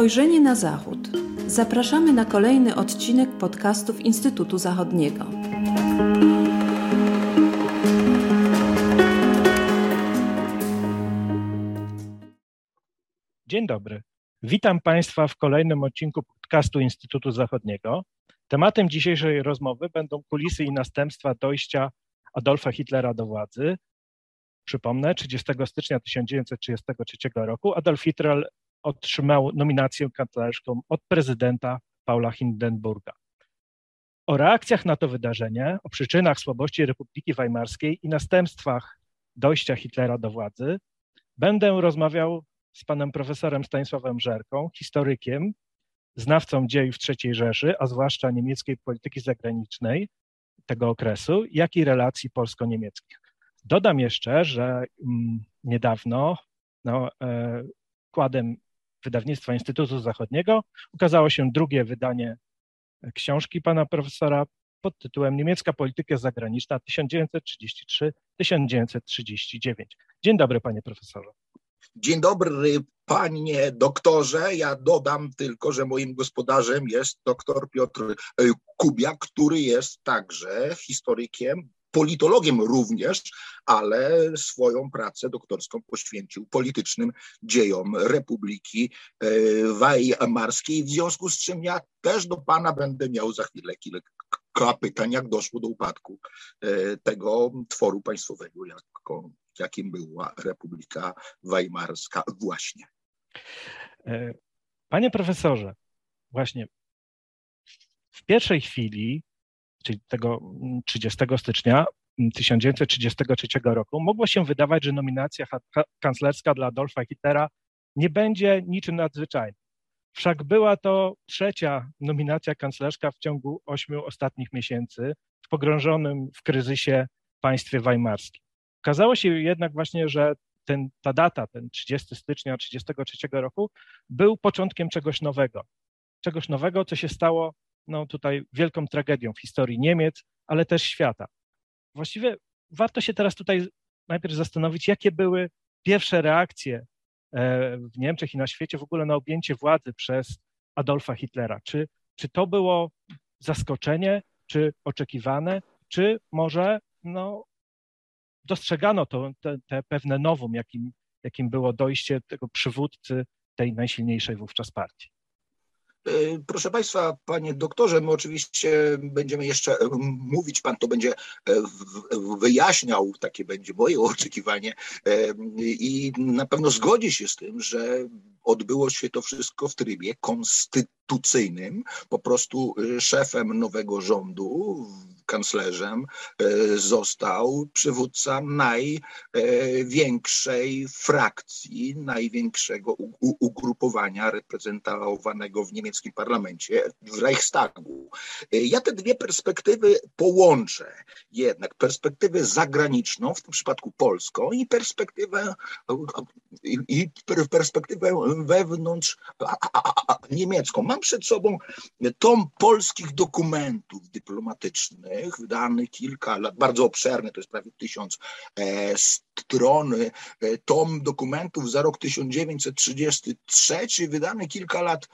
Spojrzenie na Zachód. Zapraszamy na kolejny odcinek podcastów Instytutu Zachodniego. Dzień dobry. Witam Państwa w kolejnym odcinku podcastu Instytutu Zachodniego. Tematem dzisiejszej rozmowy będą kulisy i następstwa dojścia Adolfa Hitlera do władzy. Przypomnę, 30 stycznia 1933 roku Adolf Hitler otrzymał nominację kanclerską od prezydenta Paula Hindenburga. O reakcjach na to wydarzenie, o przyczynach słabości Republiki Weimarskiej i następstwach dojścia Hitlera do władzy będę rozmawiał z panem profesorem Stanisławem Żerką, historykiem, znawcą dziejów III Rzeszy, a zwłaszcza niemieckiej polityki zagranicznej tego okresu, jak i relacji polsko-niemieckich. Dodam jeszcze, że mm, niedawno no, e, wkładem wydawnictwa Instytutu Zachodniego ukazało się drugie wydanie książki pana profesora pod tytułem Niemiecka polityka zagraniczna 1933-1939. Dzień dobry, panie profesorze. Dzień dobry, panie doktorze. Ja dodam tylko, że moim gospodarzem jest doktor Piotr Kubiak, który jest także historykiem, politologiem również, ale swoją pracę doktorską poświęcił politycznym dziejom Republiki e, Weimarskiej, w związku z czym ja też do pana będę miał za chwilę kilka pytań, jak doszło do upadku e, tego tworu państwowego, jako, jakim była Republika Weimarska właśnie. E, panie profesorze, właśnie w pierwszej chwili czyli tego 30 stycznia 1933 roku, mogło się wydawać, że nominacja kanclerska dla Adolfa Hitlera nie będzie niczym nadzwyczajnym. Wszak była to trzecia nominacja kanclerska w ciągu ośmiu ostatnich miesięcy w pogrążonym w kryzysie państwie weimarskim. Okazało się jednak właśnie, że ten, ta data, ten 30 stycznia 1933 roku, był początkiem czegoś nowego. Czegoś nowego, co się stało no, tutaj wielką tragedią w historii Niemiec, ale też świata. Właściwie warto się teraz tutaj najpierw zastanowić, jakie były pierwsze reakcje e, w Niemczech i na świecie w ogóle na objęcie władzy przez Adolfa Hitlera. Czy, czy to było zaskoczenie, czy oczekiwane, czy może no, dostrzegano to, te, te pewne nowum, jakim, jakim było dojście tego przywódcy tej najsilniejszej wówczas partii? E, proszę Państwa, Panie doktorze, my oczywiście będziemy jeszcze e, mówić, Pan to będzie e, wyjaśniał, takie będzie moje oczekiwanie i na pewno zgodzi się z tym, że odbyło się to wszystko w trybie konstytucyjnym. Po prostu szefem nowego rządu kanclerzem e, został przywódca największej frakcji, największego ugrupowania reprezentowanego w niemieckim parlamencie, w Reichstagu. Ja te dwie perspektywy połączę. Jednak perspektywę zagraniczną, w tym przypadku polską, i perspektywę, i perspektywę wewnątrz niemiecką. Mam przed sobą tom polskich dokumentów dyplomatycznych, wydany kilka lat, bardzo obszerny, to jest prawie tysiąc e, stron, e, tom dokumentów za rok 1933, wydany kilka lat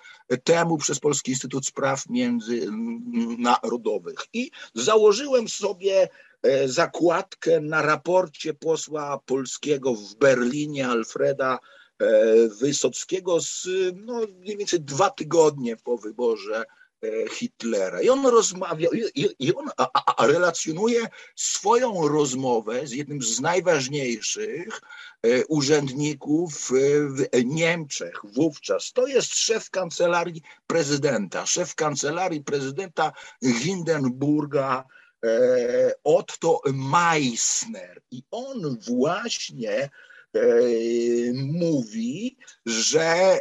temu przez Polski Instytut Spraw Międzynarodowych. I założyłem sobie e, zakładkę na raporcie posła polskiego w Berlinie Alfreda Wysockiego z no, mniej więcej dwa tygodnie po wyborze E, Hitlera. I on rozmawia, i, i on a, a relacjonuje swoją rozmowę z jednym z najważniejszych e, urzędników w Niemczech wówczas. To jest szef kancelarii prezydenta, szef kancelarii prezydenta Hindenburga, e, Otto Meissner. I on właśnie mówi, że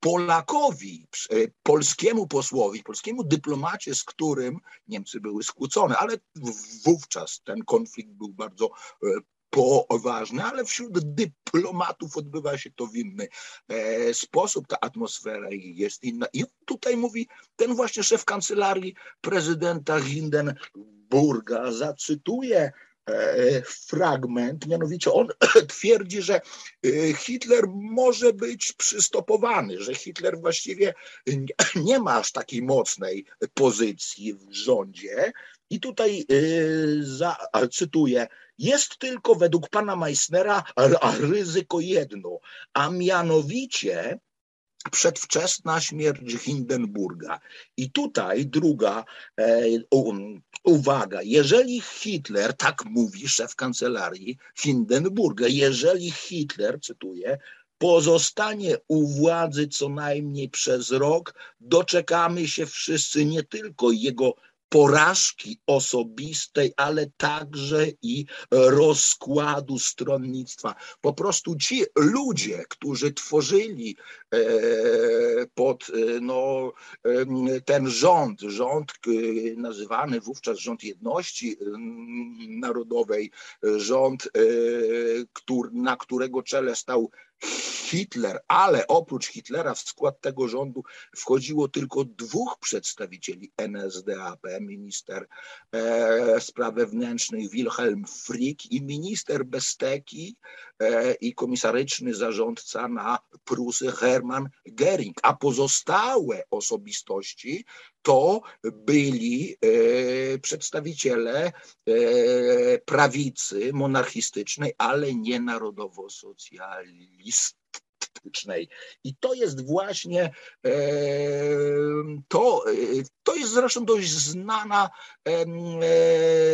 Polakowi, e, polskiemu posłowi, polskiemu dyplomacie, z którym Niemcy były skłócone, ale wówczas ten konflikt był bardzo e, poważny, ale wśród dyplomatów odbywa się to w inny e, sposób, ta atmosfera jest inna. I tutaj mówi ten właśnie szef kancelarii prezydenta Hindenburga, zacytuję fragment, mianowicie on twierdzi, że Hitler może być przystopowany, że Hitler właściwie nie ma aż takiej mocnej pozycji w rządzie. I tutaj za, cytuję, jest tylko według pana Meissnera ryzyko jedno, a mianowicie przedwczesna śmierć Hindenburga. I tutaj druga e, uwaga, jeżeli Hitler, tak mówi szef kancelarii Hindenburga, jeżeli Hitler, cytuję, pozostanie u władzy co najmniej przez rok, doczekamy się wszyscy nie tylko jego porażki osobistej, ale także i rozkładu stronnictwa. Po prostu ci ludzie, którzy tworzyli e, pod e, no, ten rząd, rząd nazywany wówczas rząd jedności narodowej, rząd, e, na którego czele stał Hitler, ale oprócz Hitlera w skład tego rządu wchodziło tylko dwóch przedstawicieli NSDAP, minister e, spraw wewnętrznych Wilhelm Frick i minister Besteki e, i komisaryczny zarządca na Prusy Hermann Göring, a pozostałe osobistości to byli e, przedstawiciele e, prawicy monarchistycznej, ale nie narodowo-socjalistycznej. I to jest właśnie e, to, to jest zresztą dość znana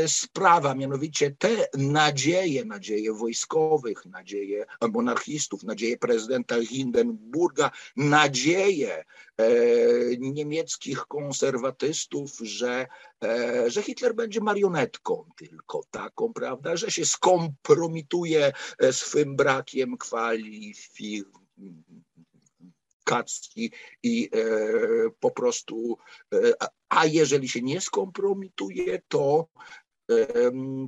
sprawa, mianowicie te nadzieje, nadzieje wojskowych, nadzieje monarchistów, nadzieje prezydenta Hindenburga, nadzieje E, niemieckich konserwatystów, że, e, że Hitler będzie marionetką tylko taką, prawda, że się skompromituje e, swym brakiem kwalifikacji i po prostu, a jeżeli się nie skompromituje, to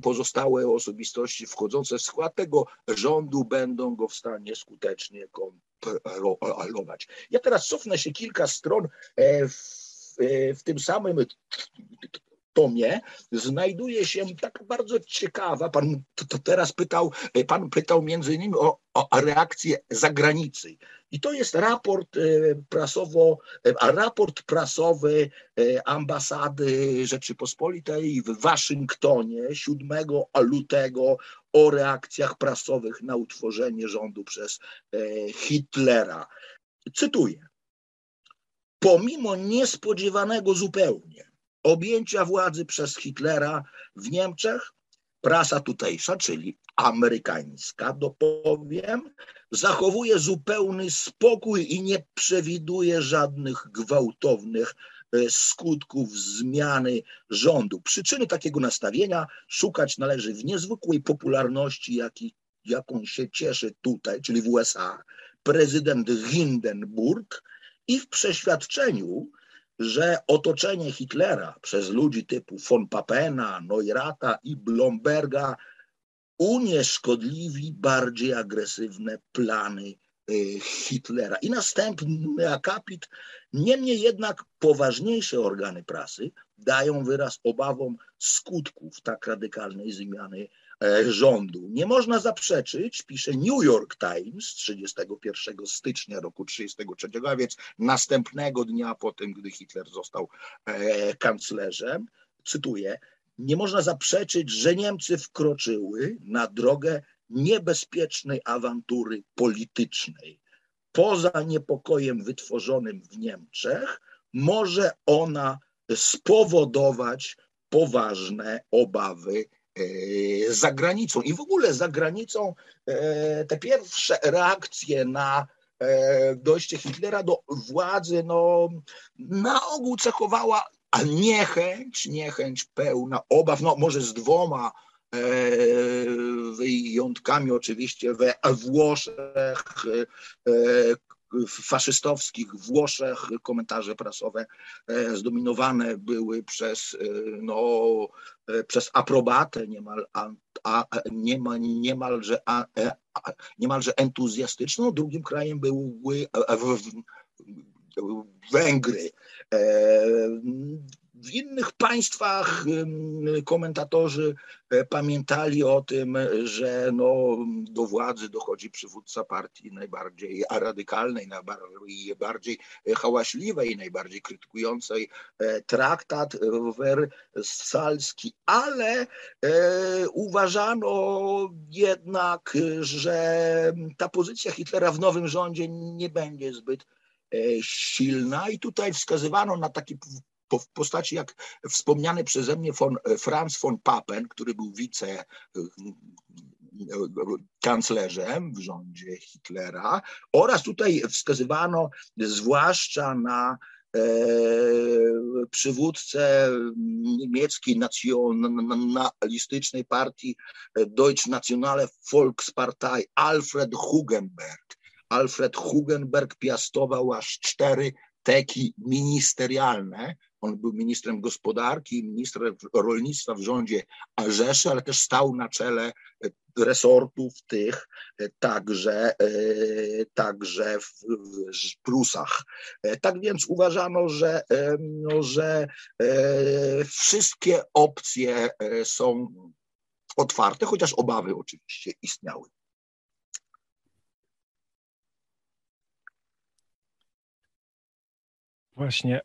pozostałe osobistości wchodzące w skład tego rządu będą go w stanie skutecznie kontrolować. Ja teraz cofnę się kilka stron e, w, e, w tym samym tomie znajduje się tak bardzo ciekawa, pan to, teraz pytał, e, pan pytał między innymi o, o reakcję zagranicy. I to jest raport prasowo, raport prasowy ambasady Rzeczypospolitej w Waszyngtonie 7 lutego o reakcjach prasowych na utworzenie rządu przez e, Hitlera. Cytuję. Pomimo niespodziewanego zupełnie objęcia władzy przez Hitlera w Niemczech, prasa tutejsza, czyli amerykańska, dopowiem, zachowuje zupełny spokój i nie przewiduje żadnych gwałtownych E, skutków zmiany rządu. Przyczyny takiego nastawienia szukać należy w niezwykłej popularności, jaki, jaką się cieszy tutaj, czyli w USA, prezydent Hindenburg i w przeświadczeniu, że otoczenie Hitlera przez ludzi typu von Papena, Neurata i Blomberga unieszkodliwi bardziej agresywne plany Y, Hitlera. I następny akapit. Niemniej jednak poważniejsze organy prasy dają wyraz obawom skutków tak radykalnej zmiany rządu. Nie można zaprzeczyć, pisze New York Times 31 stycznia roku 1933, a więc następnego dnia po tym, gdy Hitler został e, kanclerzem, cytuję, nie można zaprzeczyć, że Niemcy wkroczyły na drogę niebezpiecznej awantury politycznej. Poza niepokojem wytworzonym w Niemczech, może ona spowodować poważne obawy e, za granicą. I w ogóle za granicą e, te pierwsze reakcje na e, dojście Hitlera do władzy, no, na ogół cechowała niechęć, niechęć pełna obaw, no może z dwoma E, wyjątkami oczywiście we Włoszech, e, faszystowskich Włoszech komentarze prasowe e, zdominowane były przez, no, przez aprobatę niemal, a, a, niemal, niemalże, a, a, niemalże entuzjastyczną. Drugim krajem były Węgry. W innych państwach komentatorzy e, pamiętali o tym, że no, do władzy dochodzi przywódca partii najbardziej radykalnej, najbardziej hałaśliwej, najbardziej krytykującej e, traktat wersalski, ale e, uważano jednak, że ta pozycja Hitlera w nowym rządzie nie będzie zbyt silna. I tutaj wskazywano na taki w postaci jak wspomniany przeze mnie von, Franz von Papen, który był wice kanclerzem w rządzie Hitlera oraz tutaj wskazywano zwłaszcza na e, przywódcę niemieckiej nacjonalistycznej partii Deutsche Nationale Volkspartei Alfred Hugenberg. Alfred Hugenberg piastował aż cztery teki ministerialne, on był ministrem gospodarki, ministrem rolnictwa w rządzie Rzeszy, ale też stał na czele e, resortów tych e, także, e, także w, Prusach. Tak więc uważano, że, no, że wszystkie opcje są otwarte, chociaż obawy oczywiście istniały. Właśnie.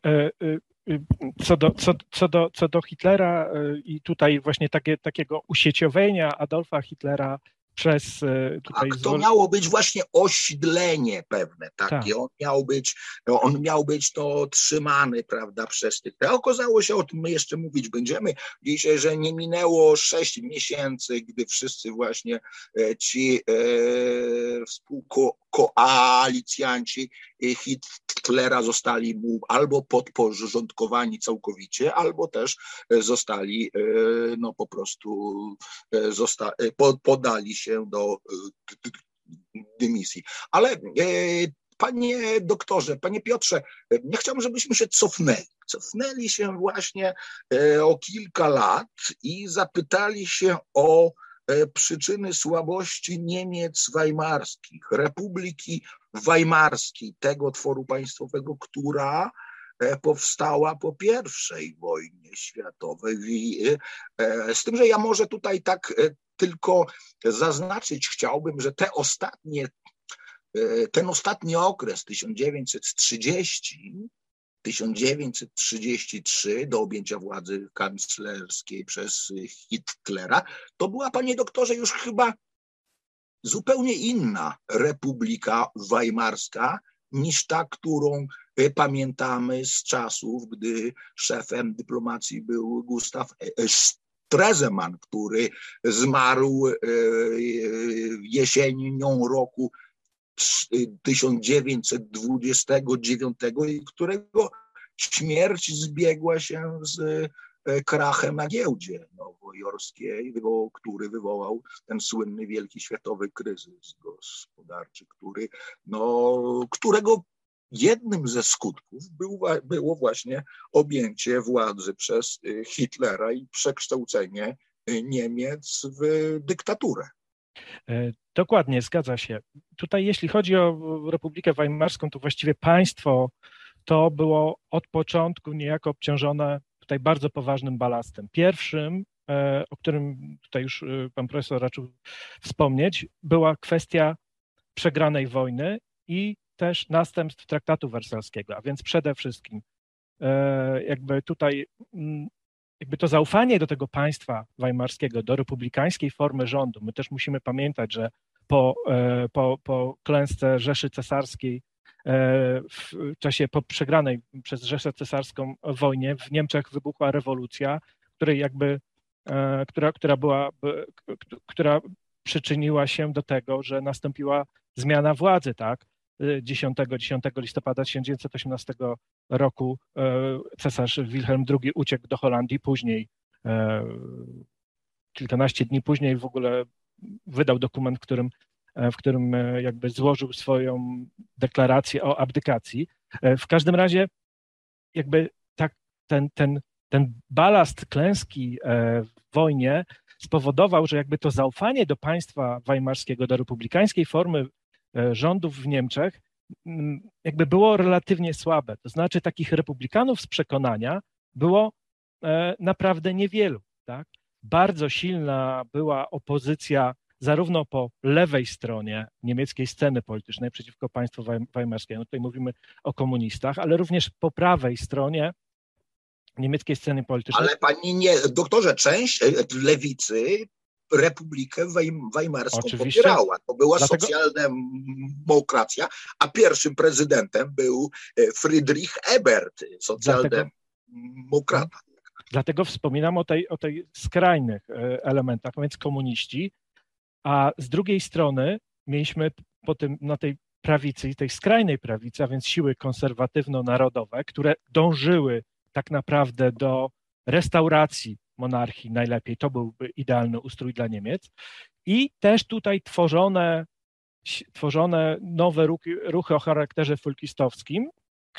Y, co do, co, co, do, co do Hitlera y, i tutaj właśnie takie, takiego usieciowienia Adolfa Hitlera przez e, tutaj... Tak, to miało być właśnie osidlenie pewne takie. Tak. On miał być, on miał być to trzymany, prawda, przez tych... A okazało się, o tym my jeszcze mówić będziemy dzisiaj, że nie minęło sześć miesięcy, gdy wszyscy właśnie e, ci e, współkoalicjanci Hitlera zostali mu albo podporządkowani całkowicie, albo też zostali no po prostu zosta- podali się do e, dymisji. Ale e, Panie doktorze, panie Piotrze, nie chciałbym, żebyśmy się cofnęli. Cofnęli się właśnie e, o kilka lat i zapytali się o przyczyny słabości Niemiec weimarskich, Republiki Weimarskiej, tego tworu państwowego, która powstała po pierwszej wojnie światowej. Z tym, że ja może tutaj tak tylko zaznaczyć chciałbym, że te ostatnie, e, ten ostatni okres 1930 1933 do objęcia władzy kanclerskiej przez Hitlera, to była, panie doktorze, już chyba zupełnie inna republika weimarska niż ta, którą e, pamiętamy z czasów, gdy szefem dyplomacji był Gustav Stresemann, który zmarł e, jesienią roku 1929 i którego śmierć zbiegła się z e, krachem na giełdzie nowojorskiej, który wywołał ten słynny wielki światowy kryzys gospodarczy, który, no, którego jednym ze skutków był, było właśnie objęcie władzy przez y, Hitlera i przekształcenie y, Niemiec w dyktaturę. E, dokładnie, zgadza się. Tutaj, jeśli chodzi o Republikę Weimarską, to właściwie państwo to było od początku niejako obciążone tutaj bardzo poważnym balastem. Pierwszym, e, o którym tutaj już y, pan profesor raczył wspomnieć, była kwestia przegranej wojny i też następstw traktatu wersalskiego, a więc przede wszystkim e, jakby tutaj mm, jakby to zaufanie do tego państwa weimarskiego, do republikańskiej formy rządu. My też musimy pamiętać, że po, e, po, po klęsce Rzeszy Cesarskiej e, w czasie po przegranej przez Rzeszę Cesarską wojnie w Niemczech wybuchła rewolucja, której jakby, która, która była, która przyczyniła się do tego, że nastąpiła zmiana władzy, tak? 10, 10 listopada 1918 roku e, cesarz Wilhelm II uciekł do Holandii, później e, kilkanaście dni później w ogóle wydał dokument, w którym, e, w którym jakby złożył swoją deklarację o abdykacji. W każdym razie jakby tak ten, ten, ten balast klęski w wojnie spowodował, że jakby to zaufanie do państwa weimarskiego, do republikańskiej formy rządów w Niemczech jakby było relatywnie słabe. To znaczy takich republikanów z przekonania było naprawdę niewielu. Tak? Bardzo silna była opozycja zarówno po lewej stronie niemieckiej sceny politycznej przeciwko państwu weimarskiemu, tutaj mówimy o komunistach, ale również po prawej stronie niemieckiej sceny politycznej. Ale pani nie, doktorze, część e, lewicy Republikę Weimarską Oczywiście. popierała. To była Dlatego... socjaldemokracja, a pierwszym prezydentem był e, Friedrich Ebert, socjaldemokrata. Dlatego... Dlatego wspominam o tej, o tej skrajnych e, elementach, więc komuniści, a z drugiej strony mieliśmy po tym, na tej prawicy, tej skrajnej prawicy, a więc siły konserwatywno-narodowe, które dążyły tak naprawdę do restauracji monarchii najlepiej. To byłby idealny ustrój dla Niemiec. I też tutaj tworzone, tworzone nowe ruchy, ruchy o charakterze folkistowskim,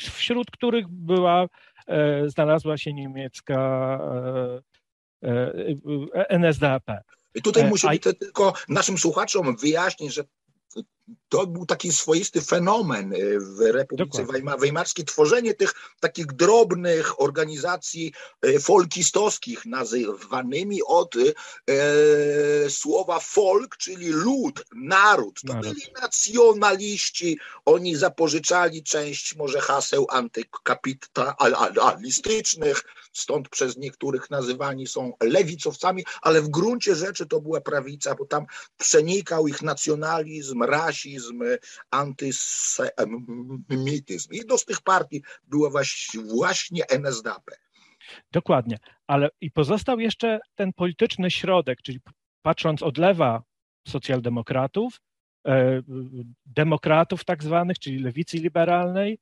wśród których była, e, znalazła się niemiecka e, e, NSDAP. I tutaj musimy A... tylko naszym słuchaczom wyjaśnić, że to był taki swoisty fenomen y, w Republice Weimarskiej, tworzenie tych takich drobnych organizacji y, folkistowskich, nazywanymi od e, słowa folk, czyli lud, naród. To naród. byli nacjonaliści, oni zapożyczali część może haseł antykapitalistycznych, stąd przez niektórych nazywani są lewicowcami, ale w gruncie rzeczy to była prawica, bo tam przenikał ich nacjonalizm, rasizm, antysemityzm. Jedną z tych partii była właśnie NSDAP. Dokładnie, ale i pozostał jeszcze ten polityczny środek, czyli patrząc od lewa socjaldemokratów, e, demokratów tak zwanych, czyli lewicy liberalnej,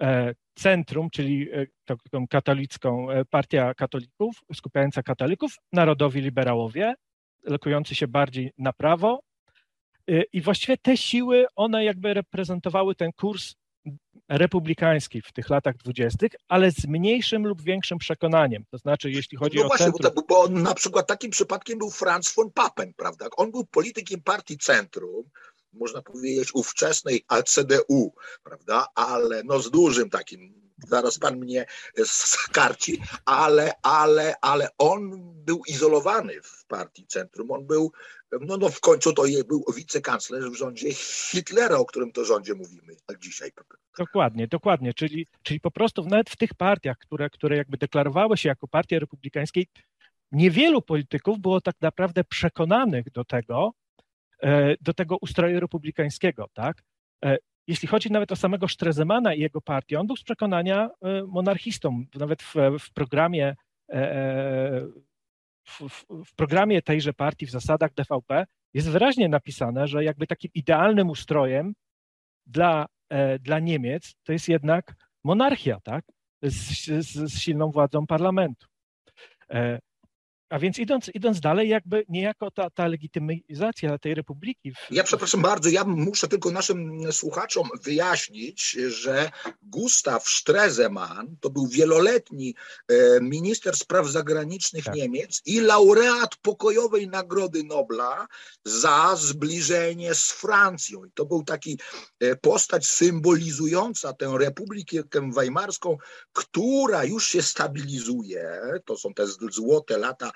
e, centrum, czyli e, tą katolicką, partia katolików, skupiająca katolików, narodowi liberałowie, lokujący się bardziej na prawo, I właściwie te siły, one jakby reprezentowały ten kurs republikański w tych latach dwudziestych, ale z mniejszym lub większym przekonaniem. To znaczy, jeśli chodzi no o właśnie, centrum... bo, bo na przykład takim przypadkiem był Franz von Papen, prawda? On był politykiem partii Centrum, można powiedzieć ówczesnej ACDU, prawda? Ale no z dużym takim zaraz pan mnie skarci, ale, ale, ale on był izolowany w partii Centrum. On był, no, no w końcu to był wicekanclerz w rządzie Hitlera, o którym to rządzie mówimy dzisiaj. Dokładnie, dokładnie. Czyli, czyli po prostu nawet w tych partiach, które, które jakby deklarowały się jako partie republikańskiej, niewielu polityków było tak naprawdę przekonanych do tego, e, do tego ustroju republikańskiego, tak? Jeśli chodzi nawet o samego Strezemana i jego partię, on był z przekonania e, monarchistą. Nawet w, w programie e, e, w, w, programie tejże partii, w zasadach DVP jest wyraźnie napisane, że jakby takim idealnym ustrojem dla, dla Niemiec to jest jednak monarchia, tak? Z, z, z silną władzą parlamentu. A więc idąc, idąc dalej, jakby niejako ta, ta legitymizacja tej republiki. W... Ja przepraszam bardzo, ja muszę tylko naszym słuchaczom wyjaśnić, że Gustav Stresemann to był wieloletni e, minister spraw zagranicznych tak. Niemiec i laureat pokojowej Nagrody Nobla za zbliżenie z Francją. I to był taki e, postać symbolizująca tę Republikę Weimarską, która już się stabilizuje. To są te złote lata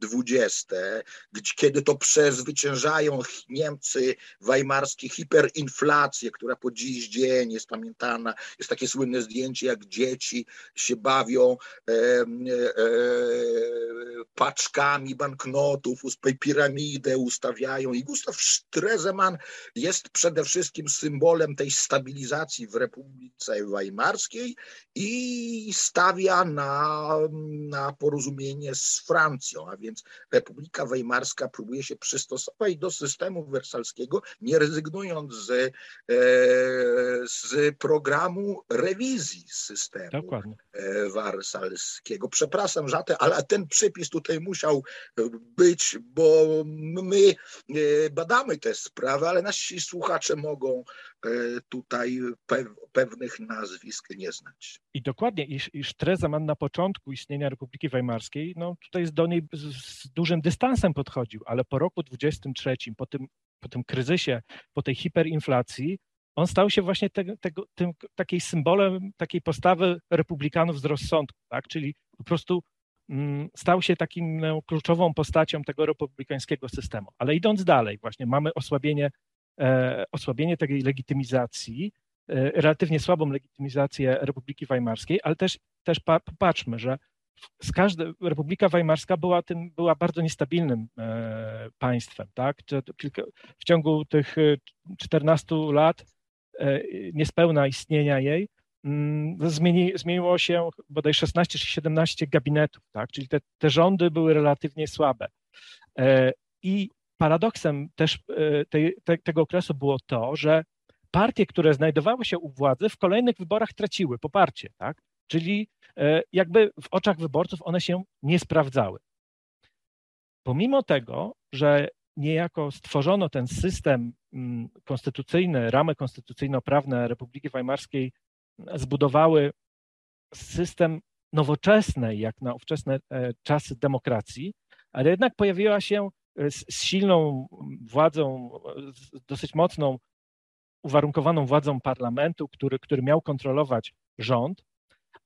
dwudzieste, kiedy to przezwyciężają Niemcy weimarskie hiperinflację, która po dziś dzień jest pamiętana. Jest takie słynne zdjęcie, jak dzieci się bawią e, e, paczkami banknotów, piramidę ustawiają. I Gustav Stresemann jest przede wszystkim symbolem tej stabilizacji w Republice Weimarskiej i stawia na, na porozumienie z Francją, a więc więc Republika Weimarska próbuje się przystosować do systemu wersalskiego, nie rezygnując z, e, z programu rewizji systemu Dokładnie. E, wersalskiego. Przepraszam za to, ale ten przypis tutaj musiał być, bo my e, badamy tę sprawę, ale nasi słuchacze mogą tutaj pewnych nazwisk nie znać. I dokładnie, iż, iż na początku istnienia Republiki Weimarskiej, no tutaj do niej z dużym dystansem podchodził, ale po roku 23, po tym, po tym kryzysie, po tej hiperinflacji, on stał się właśnie te, tego, tym, takiej symbolem takiej postawy republikanów z rozsądku, tak? czyli po prostu mm, stał się takim no, kluczową postacią tego republikańskiego systemu. Ale idąc dalej, właśnie mamy osłabienie, e, osłabienie tej legitymizacji, e, relatywnie słabą legitymizację Republiki Weimarskiej, ale też, też popatrzmy, że z każdy, Republika Weimarska była tym, była bardzo niestabilnym e, państwem, tak? W ciągu tych 14 lat niespełna istnienia jej Mm, zmieni, zmieniło się bodaj 16 czy 17 gabinetów, tak? czyli te, te rządy były relatywnie słabe. E, I paradoksem też e, te, tego okresu było to, że partie, które znajdowały się u władzy, w kolejnych wyborach traciły poparcie, tak? czyli e, jakby w oczach wyborców one się nie sprawdzały. Pomimo tego, że niejako stworzono ten system mm, konstytucyjny, ramy konstytucyjno-prawne Republiki Weimarskiej zbudowały system nowoczesnej, jak na ówczesne e, czasy demokracji, ale jednak pojawiła się z silną władzą, dosyć mocną, uwarunkowaną władzą parlamentu, który, który miał kontrolować rząd,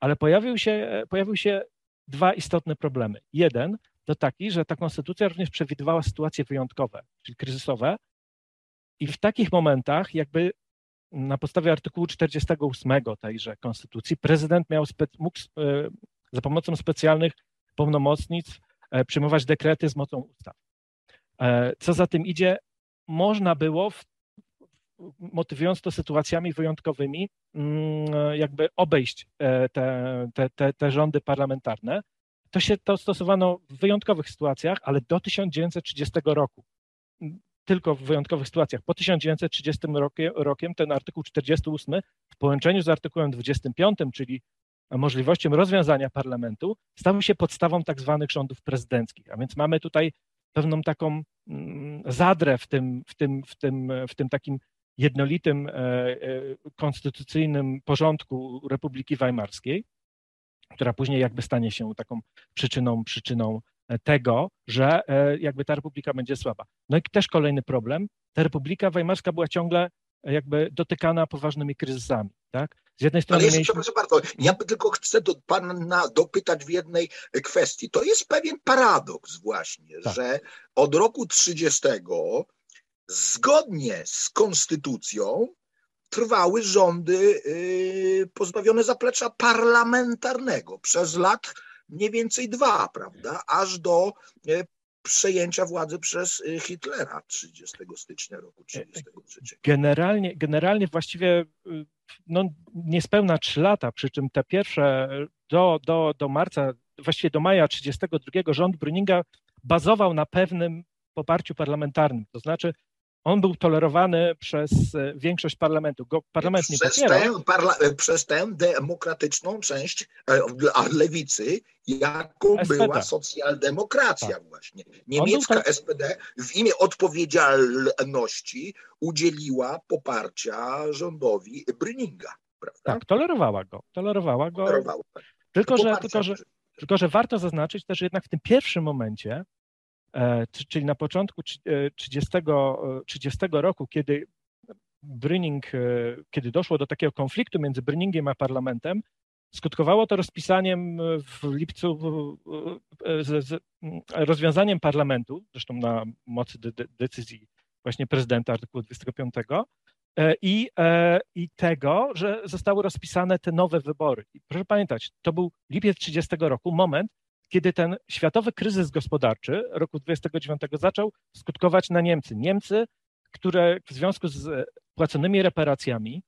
ale pojawił się, pojawiły się dwa istotne problemy. Jeden to taki, że ta konstytucja również przewidywała sytuacje wyjątkowe, czyli kryzysowe, i w takich momentach jakby na podstawie artykułu 48 tejże konstytucji prezydent miał mógł e, za pomocą specjalnych pełnomocnic e, przyjmować dekrety z mocą ustaw. E, co za tym idzie, można było, motywując to sytuacjami wyjątkowymi, mm, jakby obejść te, te, te, te rządy parlamentarne. To się to stosowano w wyjątkowych sytuacjach, ale do 1930 roku tylko w wyjątkowych sytuacjach. Po 1930 rokiem ten artykuł 48 w połączeniu z artykułem 25, czyli możliwością rozwiązania parlamentu, stał się podstawą tak zwanych rządów prezydenckich. A więc mamy tutaj pewną taką mm, zadrę w tym, w tym, w tym, w tym takim jednolitym e, e, konstytucyjnym porządku Republiki Weimarskiej, która później jakby stanie się taką przyczyną, przyczyną tego, że e, jakby ta republika będzie słaba. No i też kolejny problem, ta republika weimarska była ciągle jakby dotykana poważnymi kryzysami, tak? Z jednej strony Ale jeszcze, mieliśmy... przepraszam bardzo, ja tylko chcę do pana dopytać w jednej kwestii. To jest pewien paradoks właśnie, tak. że od roku 30 zgodnie z konstytucją trwały rządy y, pozbawione zaplecza parlamentarnego. Przez lat mniej więcej dwa, prawda, aż do e, przejęcia władzy przez e, Hitlera 30 stycznia roku 1933. Generalnie, generalnie właściwie no, niespełna trzy lata, przy czym te pierwsze do, do, do marca, właściwie do maja 1932 rząd Bruninga bazował na pewnym poparciu parlamentarnym, to znaczy on był tolerowany przez e, większość parlamentu. Go parlament nie przez Tę, parla, e, przez tę demokratyczną część e, lewicy, jaką SPD. była socjaldemokracja tak. właśnie. Niemiecka tak... SPD w imię odpowiedzialności udzieliła poparcia rządowi Bryninga. Prawda? Tak, tolerowała go. Tolerowała go. Tolerowała. Tylko, że, tylko, że, tylko, że warto zaznaczyć też, że jednak w tym pierwszym momencie czyli na początku 30, 30 e, roku, kiedy Bryning, e, kiedy doszło do takiego konfliktu między Bryningiem a parlamentem, skutkowało to rozpisaniem w lipcu, z, z rozwiązaniem parlamentu, zresztą na mocy de, de, decyzji właśnie prezydenta artykułu 25, i, i tego, że zostały rozpisane te nowe wybory. I proszę pamiętać, to był lipiec 30 roku, moment, kiedy ten światowy kryzys gospodarczy roku 29 zaczął skutkować na Niemcy. Niemcy, które w związku z płaconymi reparacjami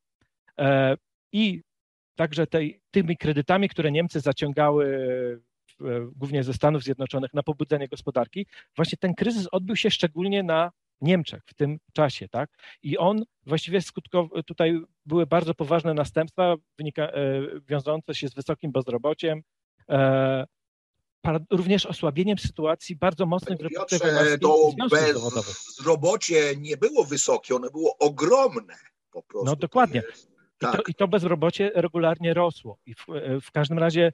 e, i także tej, tymi kredytami, które Niemcy zaciągały e, głównie ze Stanów Zjednoczonych na pobudzenie gospodarki, właśnie ten kryzys odbył się szczególnie na Niemczech w tym czasie, tak? I on właściwie skutkował, tutaj były bardzo poważne następstwa wynika, e, wiążące się z wysokim bezrobociem, również osłabieniem sytuacji bardzo mocnych Republice to bezrobocie nie było wysokie, ono było ogromne po prostu. No dokładnie. I, tak. to, I to bezrobocie regularnie rosło. I w, w każdym razie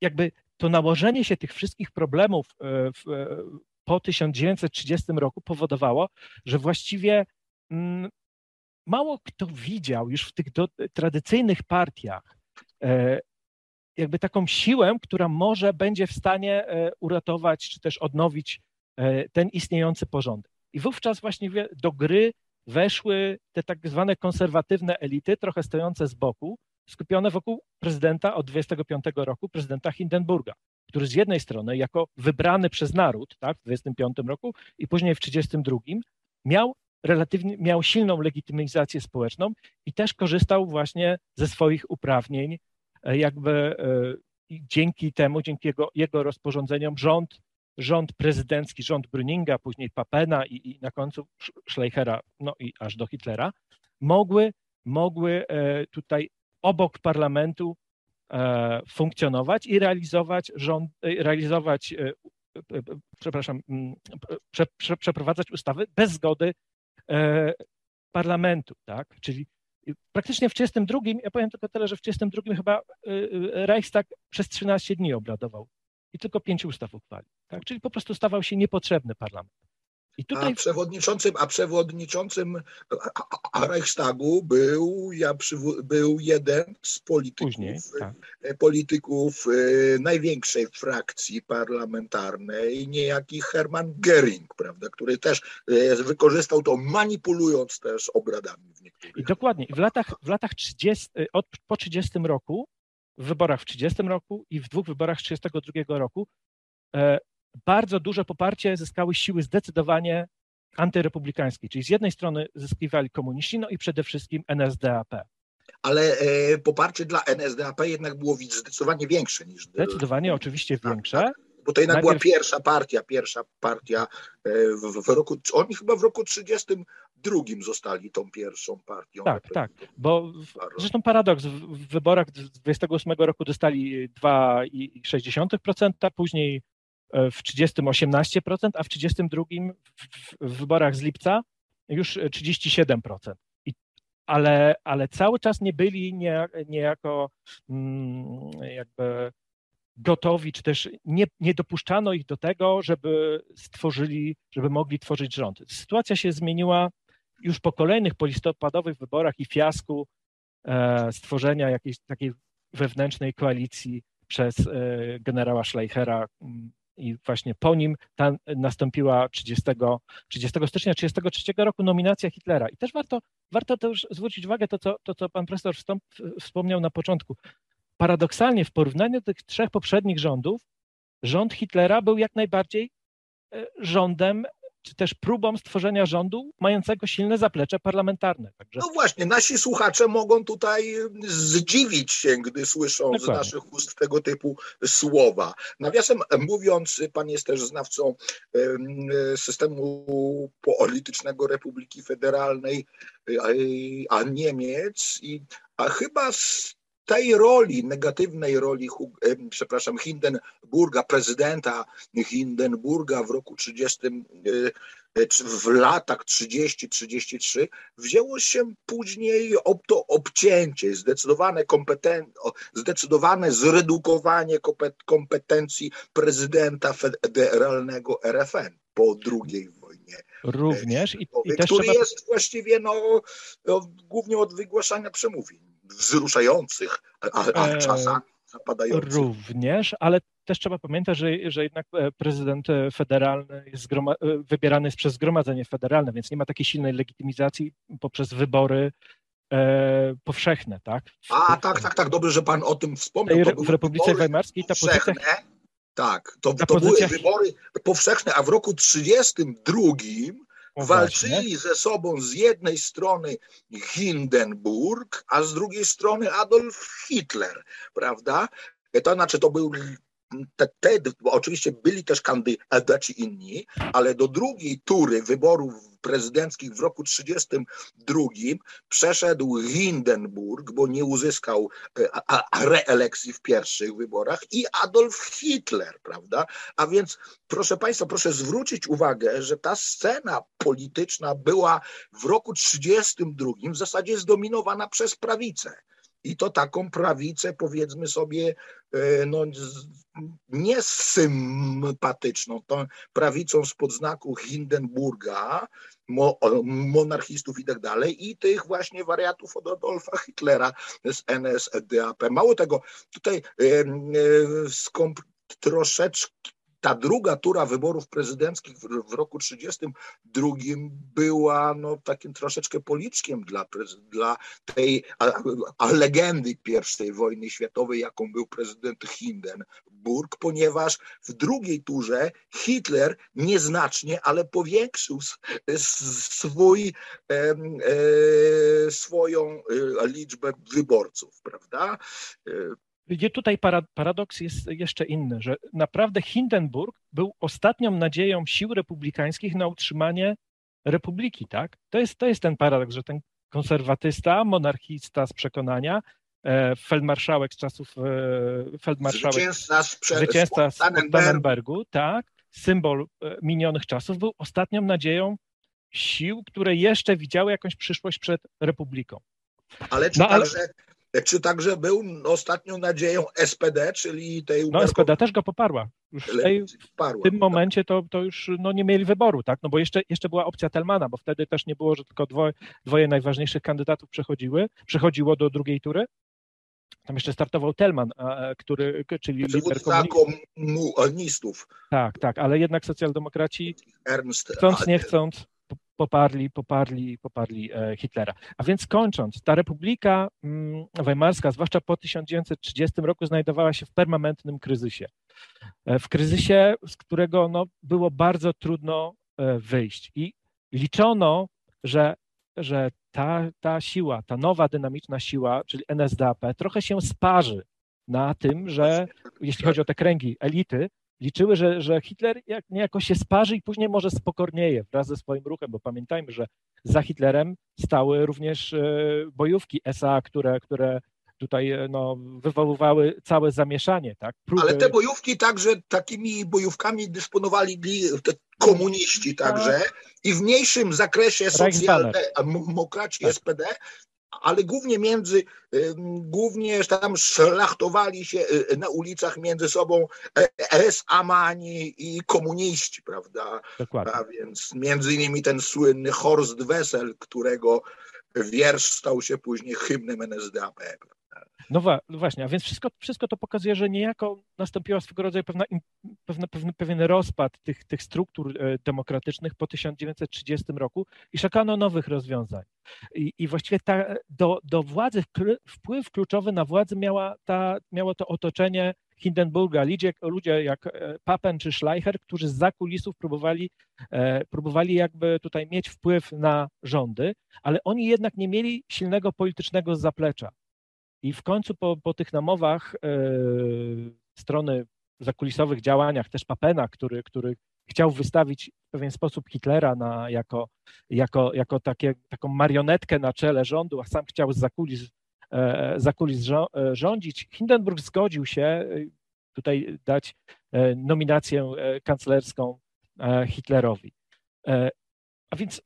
jakby to nałożenie się tych wszystkich problemów e, w, e, po 1930 roku powodowało, że właściwie mm, mało kto widział już w tych do, tradycyjnych partiach e, jakby taką siłę, która może będzie w stanie uratować czy też odnowić ten istniejący porządek. I wówczas właśnie do gry weszły te tak zwane konserwatywne elity, trochę stojące z boku, skupione wokół prezydenta od 25 roku, prezydenta Hindenburga, który z jednej strony jako wybrany przez naród tak, w 25 roku i później w 32 miał relatywnie miał silną legitymizację społeczną i też korzystał właśnie ze swoich uprawnień, e, jakby e, dzięki temu, dzięki jego, jego rozporządzeniom rząd rząd prezydencki, rząd Brüninga, później Papena i, i na końcu Schleichera, no i aż do Hitlera, mogły, mogły e, tutaj obok parlamentu e, funkcjonować i realizować rząd, e, realizować, przepraszam, mm, prze, prze, przeprowadzać ustawy bez zgody parlamentu, tak? Czyli praktycznie w 32, ja powiem tylko tyle, że w 32 chyba Reichstag przez 13 dni obradował i tylko pięć ustaw uchwalił. Tak? Czyli po prostu stawał się niepotrzebny parlament. I tutaj... a, przewodniczącym, a przewodniczącym Reichstagu był, ja był jeden z polityków, Później, tak. E, polityków e, największej frakcji parlamentarnej, niejaki Hermann Göring, prawda, który też e, wykorzystał to, manipulując też obradami w niektórych. I dokładnie. W latach, w latach 30, od, po 30 roku w wyborach w 30 roku i w dwóch wyborach 32 roku e, bardzo duże poparcie zyskały siły zdecydowanie antyrepublikańskie, czyli z jednej strony zyskiwali komuniści, no i przede wszystkim NSDAP. Ale e, poparcie dla NSDAP jednak było zdecydowanie większe niż... Zdecydowanie, oczywiście tak, większe. Tak bo to jednak Najpierw... była pierwsza partia, pierwsza partia e, w, w, roku, oni chyba w roku 32 zostali tą pierwszą partią. Tak, tak, bo w, zresztą paradoks, w wyborach 28 roku dostali 2,6%, później w 30 18%, a w 32 w, wyborach z lipca już 37%. I, ale, ale cały czas nie byli nie, niejako mm, jakby gotowi, czy też nie, nie dopuszczano ich do tego, żeby stworzyli, żeby mogli tworzyć rząd. Sytuacja się zmieniła już po kolejnych polistopadowych wyborach i fiasku e, stworzenia jakiejś takiej wewnętrznej koalicji przez e, generała Schleichera mm, i właśnie po nim ta nastąpiła 30, 30 stycznia 1933 roku nominacja Hitlera. I też warto, warto też zwrócić uwagę to, co, to, co pan profesor wspomniał na początku paradoksalnie w porównaniu do tych trzech poprzednich rządów, rząd Hitlera był jak najbardziej e, rządem, czy też próbą stworzenia rządu mającego silne zaplecze parlamentarne. Także... No właśnie, nasi słuchacze mogą tutaj zdziwić się, gdy słyszą Dokładnie. z naszych ust tego typu słowa. Nawiasem mówiąc, pan jest też znawcą systemu politycznego Republiki Federalnej, a Niemiec, i a chyba z tej roli, negatywnej roli, przepraszam, Hindenburga, prezydenta Hindenburga w roku 30, e, w latach 30-33 wzięło się później to obcięcie, zdecydowane, kompeten, zdecydowane zredukowanie kompetencji prezydenta federalnego RFN po II wojnie. Również. I, i też który trzeba... jest właściwie no, no, głównie od wygłaszania przemówień wzruszających, a, a e, czasami zapadających. Również, ale też trzeba pamiętać, że, że jednak e, prezydent federalny jest wybierany jest przez zgromadzenie federalne, więc nie ma takiej silnej legitymizacji poprzez wybory e, powszechne, tak? A, tak, tak, tak, dobrze, że pan o tym wspomniał. w Republice Weimarskiej ta pozycja... Tak, to, to były wybory powszechne, a w roku 1932 walczyli ze sobą z jednej strony Hindenburg, a z drugiej strony Adolf Hitler, prawda? To znaczy, to był te, te, oczywiście byli też kandydaci inni, ale do drugiej tury wyborów prezydenckich w roku 1932 przeszedł Hindenburg, bo nie uzyskał e, reelekcji w pierwszych wyborach i Adolf Hitler, prawda? A więc proszę Państwa, proszę zwrócić uwagę, że ta scena polityczna była w roku 1932 w zasadzie zdominowana przez prawicę. I to taką prawicę, powiedzmy sobie, e, no, niesympatyczną, tą prawicą spod znaku Hindenburga, monarchistów i tak dalej, i tych właśnie wariatów od Adolfa Hitlera z NSDAP. Mało tego, tutaj skąd troszeczkę ta druga tura wyborów prezydenckich w, roku 1932 była no, takim troszeczkę policzkiem dla, dla tej a, a legendy I wojny światowej, jaką był prezydent Hindenburg, ponieważ w drugiej turze Hitler nieznacznie, ale powiększył swój, e, e, swoją e, liczbę wyborców, prawda? Gdzie tutaj paradoks jest jeszcze inny, że naprawdę Hindenburg był ostatnią nadzieją sił republikańskich na utrzymanie republiki, tak? To jest, to jest ten paradoks, że ten konserwatysta, monarchista z przekonania, e, feldmarszałek z czasów e, feldmarszałek, zwycięzca, sprze- zwycięzca z Tannenbergu, tak, symbol e, minionych czasów, był ostatnią nadzieją sił, które jeszcze widziały jakąś przyszłość przed republiką. Ale czy no, także ale czy także był ostatnią nadzieją SPD, czyli tej... No SPD też go poparła. Już w, tej, w tym momencie to, to już no, nie mieli wyboru, tak? No bo jeszcze, jeszcze była opcja Telmana, bo wtedy też nie było, że tylko dwoje, dwoje najważniejszych kandydatów przechodziły, przechodziło do drugiej tury. Tam jeszcze startował Telman, który, czyli lider komunistów. Tak, tak, ale jednak socjaldemokraci, Ernst, chcąc, nie chcąc, poparli, poparli, poparli e, Hitlera. A więc kończąc, ta Republika mm, Weimarska, zwłaszcza po 1930 roku, znajdowała się w permanentnym kryzysie. E, w kryzysie, z którego no, było bardzo trudno e, wyjść. I liczono, że, że ta, ta siła, ta nowa dynamiczna siła, czyli NSDAP, trochę się sparzy na tym, że jeśli chodzi o te kręgi elity, liczyły, że, że Hitler jak, niejako się sparzy i później może spokornieje wraz ze swoim ruchem, bo pamiętajmy, że za Hitlerem stały również e, bojówki SA, które, które tutaj e, no, wywoływały całe zamieszanie. Tak? Próby... Ale te bojówki także takimi bojówkami dysponowali te komuniści także tak. i w mniejszym zakresie socjaldemokraci tak. SPD, ale głównie między, głównie tam szlachtowali się y, na ulicach między sobą e, S-Amani i komuniści, prawda? Dokładnie. A więc między innymi ten słynny Horst Wessel, którego wiersz stał się później hymnem NSDAP. No, wa no właśnie, a więc wszystko, wszystko to pokazuje, że niejako nastąpiła swego rodzaju pewna, pewna, pewien, pewien rozpad tych, tych struktur e, demokratycznych po 1930 roku i szukano nowych rozwiązań. I, i właściwie ta, do, do władzy, wpływ kluczowy na władzę miała ta, miało to otoczenie Hindenburga, ludzie, ludzie jak e, Papen czy Schleicher, którzy z kulisów próbowali, e, próbowali jakby tutaj mieć wpływ na rządy, ale oni jednak nie mieli silnego politycznego zaplecza. I w końcu po, po tych namowach e, strony zakulisowych działaniach, też Papena, który, który chciał wystawić w pewien sposób Hitlera na, jako, jako, jako takie, taką marionetkę na czele rządu, a sam chciał z zakulis, e, zakulis e, rządzić. Hindenburg zgodził się tutaj dać nominację kanclerską Hitlerowi. A więc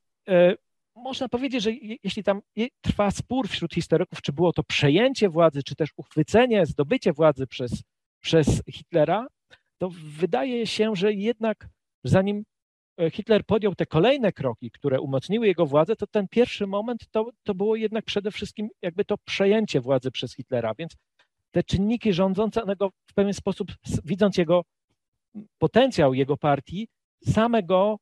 można powiedzieć, że jeśli tam trwa spór wśród historyków, czy było to przejęcie władzy, czy też uchwycenie, zdobycie władzy przez, przez Hitlera, to wydaje się, że jednak zanim e, Hitler podjął te kolejne kroki, które umocniły jego władzę, to ten pierwszy moment to, to było jednak przede wszystkim jakby to przejęcie władzy przez Hitlera. Więc te czynniki rządzące, one go w pewien sposób, widząc jego potencjał jego partii, samego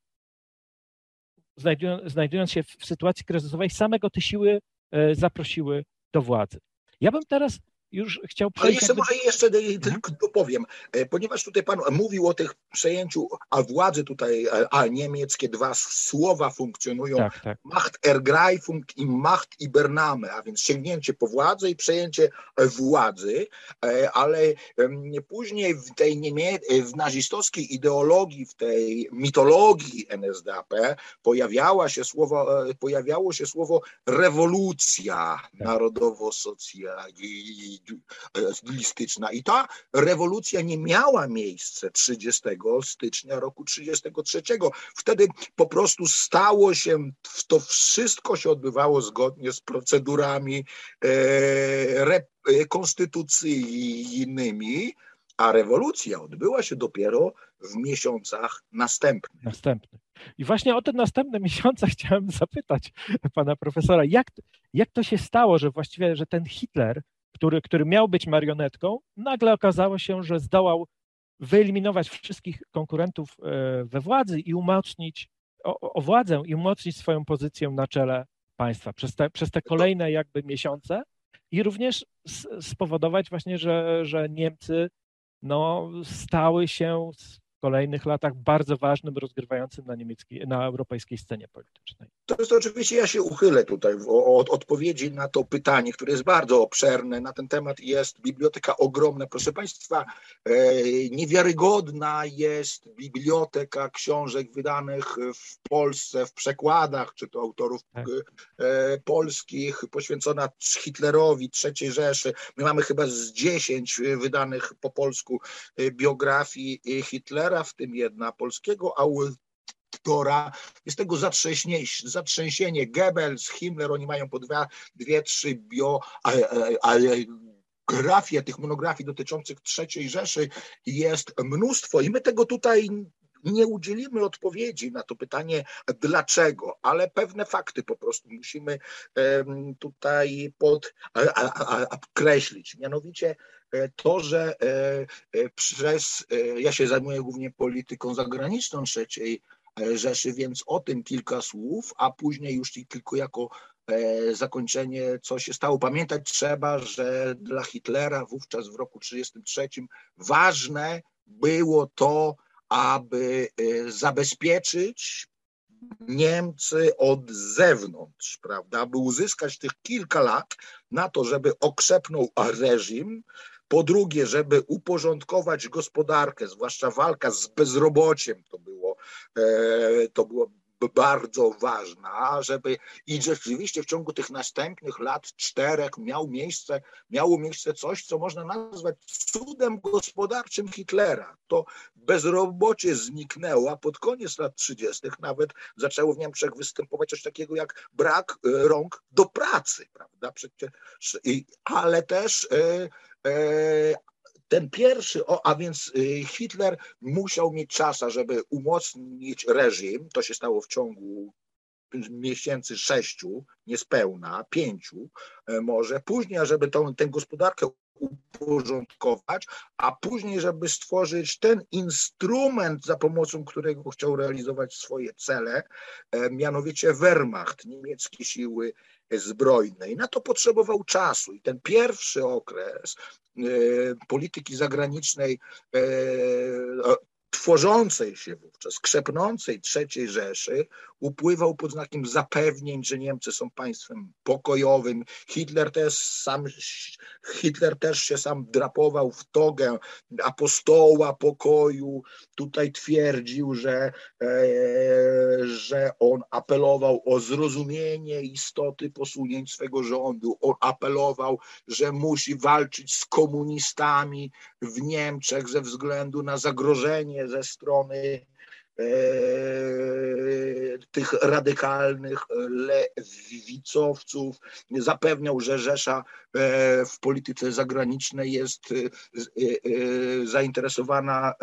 znajdując, się w sytuacji kryzysowej, samego te siły e, zaprosiły do władzy. Ja bym teraz już chciał przejść... Ale jeszcze jakby... może jeszcze tylko dopowiem, e, ponieważ tutaj pan mówił o tych przejęciu, a władzy tutaj, e, a niemieckie dwa słowa funkcjonują, tak, tak. Macht Ergreifung i Macht Ibername, a więc sięgnięcie po władzę i przejęcie władzy, e, ale później w tej niemie... w nazistowskiej ideologii, w tej mitologii NSDAP pojawiała się słowo, pojawiało się słowo rewolucja tak. narodowo-socjalistyczna listyczna. I ta rewolucja nie miała miejsca 30 stycznia roku 33. Wtedy po prostu stało się, to wszystko się odbywało zgodnie z procedurami e, e konstytucyjnymi, a rewolucja odbyła się dopiero w miesiącach następnych. Następnych. I właśnie o te następne miesiące chciałem zapytać pana profesora, jak, jak to się stało, że właściwie, że ten Hitler, który, który miał być marionetką, nagle okazało się, że zdołał wyeliminować wszystkich konkurentów e, we władzy i umocnić o, o władzę i umocnić swoją pozycję na czele państwa przez te, przez te kolejne jakby miesiące i również spowodować właśnie, że, że Niemcy no, stały się kolejnych latach bardzo ważnym, rozgrywającym na niemieckiej, na europejskiej scenie politycznej. To jest oczywiście, ja się uchylę tutaj od odpowiedzi na to pytanie, które jest bardzo obszerne. Na ten temat jest biblioteka ogromna. Proszę Państwa, e, niewiarygodna jest biblioteka książek wydanych w Polsce w przekładach, czy to autorów tak. E, polskich, poświęcona Hitlerowi, III Rzeszy. My mamy chyba z dziesięć wydanych po polsku e, biografii Hitlera, w tym jedna polskiego autora. Jest tego zatrzęsienie. Goebbels, Himmler, oni mają po dwa, dwie, trzy bio, ale grafie tych monografii dotyczących III Rzeszy jest mnóstwo i my tego tutaj nie udzielimy odpowiedzi na to pytanie, dlaczego, ale pewne fakty po prostu musimy tutaj podkreślić. Mianowicie to, że e, e, przez, ja się zajmuję głównie polityką zagraniczną trzeciej Rzeszy, więc o tym kilka słów, a później już tylko jako zakończenie, co się stało. Pamiętać trzeba, że dla Hitlera wówczas w roku 1933 ważne było to, aby zabezpieczyć Niemcy od zewnątrz, prawda, aby uzyskać tych kilka lat na to, żeby okrzepnął reżim, po drugie, żeby uporządkować gospodarkę, zwłaszcza walka z bezrobociem, to było, e, to było bardzo ważna, żeby i rzeczywiście w ciągu tych następnych lat czterech miał miejsce, miało miejsce coś, co można nazwać cudem gospodarczym Hitlera. To bezrobocie zniknęło, a pod koniec lat 30. nawet zaczęło w Niemczech występować coś takiego jak brak e, rąk do pracy, prawda? Przecież, ale też e, ten pierwszy, o, a więc y, Hitler musiał mieć czas, żeby umocnić reżim. To się stało w ciągu miesięcy sześciu, niespełna, pięciu e, może. Później, żeby tą, tę gospodarkę uporządkować, a później, żeby stworzyć ten instrument, za pomocą którego chciał realizować swoje cele, e, mianowicie Wehrmacht, niemieckie siły zbrojnej. Na to potrzebował czasu i ten pierwszy okres e, polityki zagranicznej e, tworzącej się wówczas, krzepnącej III Rzeszy, upływał pod znakiem zapewnień, że Niemcy są państwem pokojowym. Hitler też, sam, Hitler też się sam drapował w togę apostoła pokoju. Tutaj twierdził, że, e, że on apelował o zrozumienie istoty posunięć swego rządu. On apelował, że musi walczyć z komunistami w Niemczech ze względu na zagrożenie ze strony e, tych radykalnych lewicowców. Zapewniał, że Rzesza e, w polityce zagranicznej jest e, zainteresowana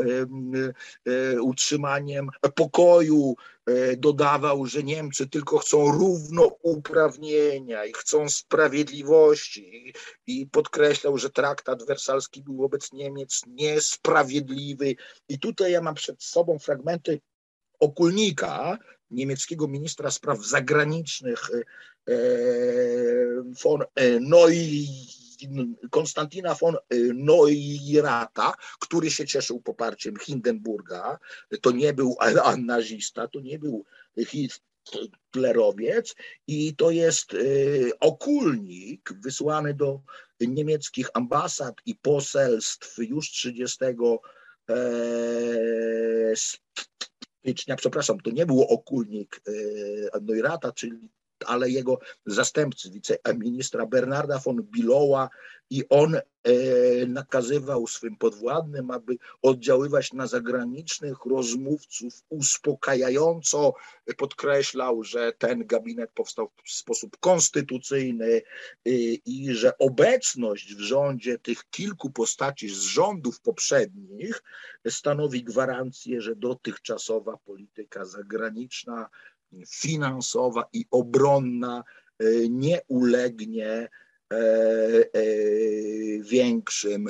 utrzymaniem pokoju. Dodawał, że Niemcy tylko chcą równouprawnienia i chcą sprawiedliwości i podkreślał, że traktat wersalski był wobec Niemiec niesprawiedliwy. I tutaj ja mam przed sobą fragmenty okulnika, niemieckiego ministra spraw zagranicznych e, von e, Neu Konstantina von Neurata, który się cieszył poparciem Hindenburga. To nie był nazista, to nie był hitlerowiec i to jest e, okulnik wysłany do niemieckich ambasad i poselstw już 30 stycznia, przepraszam, to nie był okulnik e, Neurata, czyli ale jego zastępcy, wiceministra Bernarda von Bilowa i on e, nakazywał swym podwładnym, aby oddziaływać na zagranicznych rozmówców uspokajająco. Podkreślał, że ten gabinet powstał w sposób konstytucyjny e, i że obecność w rządzie tych kilku postaci z rządów poprzednich stanowi gwarancję, że dotychczasowa polityka zagraniczna, finansowa i obronna e, nie ulegnie E, e, większym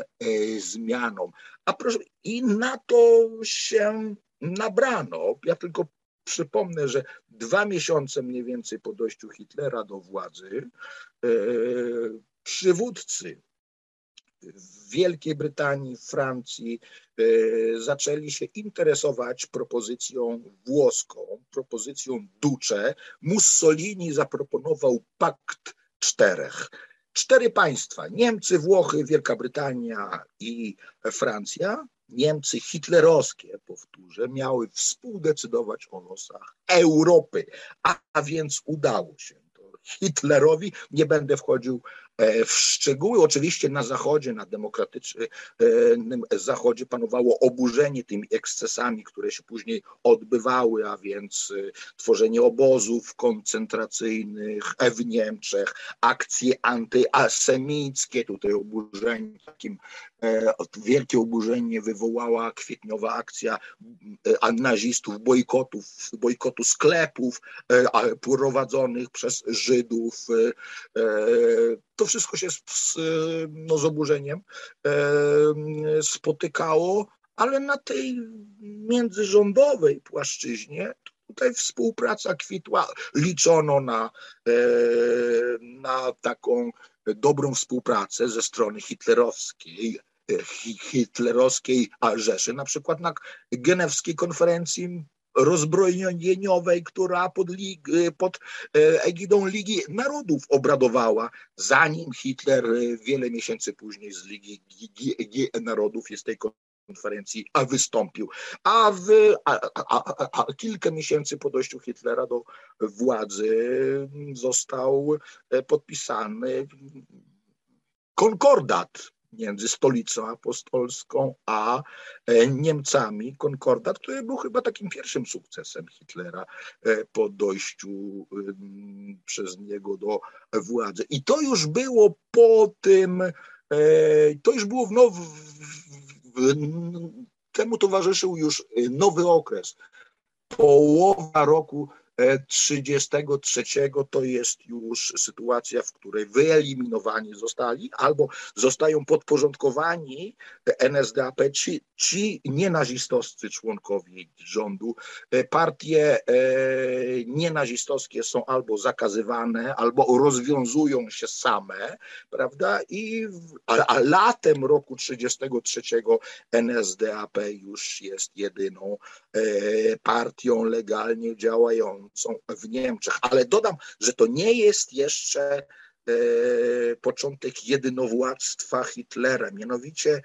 zmianom. A proszę, i na to się nabrano. Ja tylko przypomnę, że dwa miesiące mniej więcej po dojściu Hitlera do władzy przywódcy w Wielkiej Brytanii, Francji zaczęli się interesować propozycją włoską, propozycją Duce. Mussolini zaproponował pakt czterech cztery państwa: Niemcy, Włochy, Wielka Brytania i Francja. Niemcy hitlerowskie, powtórzę, miały współdecydować o losach Europy, a, a więc udało się Hitlerowi. Nie będę wchodził E, w szczegóły oczywiście na Zachodzie, na demokratycznym Zachodzie panowało oburzenie tymi ekscesami, które się później odbywały, a więc e, tworzenie obozów koncentracyjnych w Niemczech, akcje antyasemickie, tutaj oburzenie takim e, wielkie oburzenie wywołała kwietniowa akcja nazistów, bojkotów, bojkotu sklepów prowadzonych przez Żydów. To wszystko się z, no, z oburzeniem e, spotykało, ale na tej międzyrządowej płaszczyźnie tutaj współpraca kwitła, liczono na, e, na taką dobrą współpracę ze strony hitlerowskiej, e, hitlerowskiej Rzeszy, na przykład na genewskiej konferencji rozbrojeniowej, która pod, pod e, egidą Ligi Narodów obradowała, zanim Hitler e, wiele miesięcy później z Ligi Narodów jest tej konferencji a wystąpił. A, w, a, a, a, kilka miesięcy po dojściu Hitlera do władzy został e, podpisany konkordat między stolicą apostolską a e, Niemcami, konkordat, który był chyba takim pierwszym sukcesem Hitlera e, po dojściu przez niego do władzy. I to już było po tym, e, to już było w, now, temu towarzyszył już nowy okres. Połowa roku 33 to jest już sytuacja, w której wyeliminowani zostali albo zostają podporządkowani NSDAP, ci, ci nienazistowscy członkowie rządu. Partie e, nienazistowskie są albo zakazywane, albo rozwiązują się same, prawda? I a, a latem roku 33 NSDAP już jest jedyną e, partią legalnie działającą w Niemczech. Ale dodam, że to nie jest jeszcze e, początek jedynowładztwa Hitlera. Mianowicie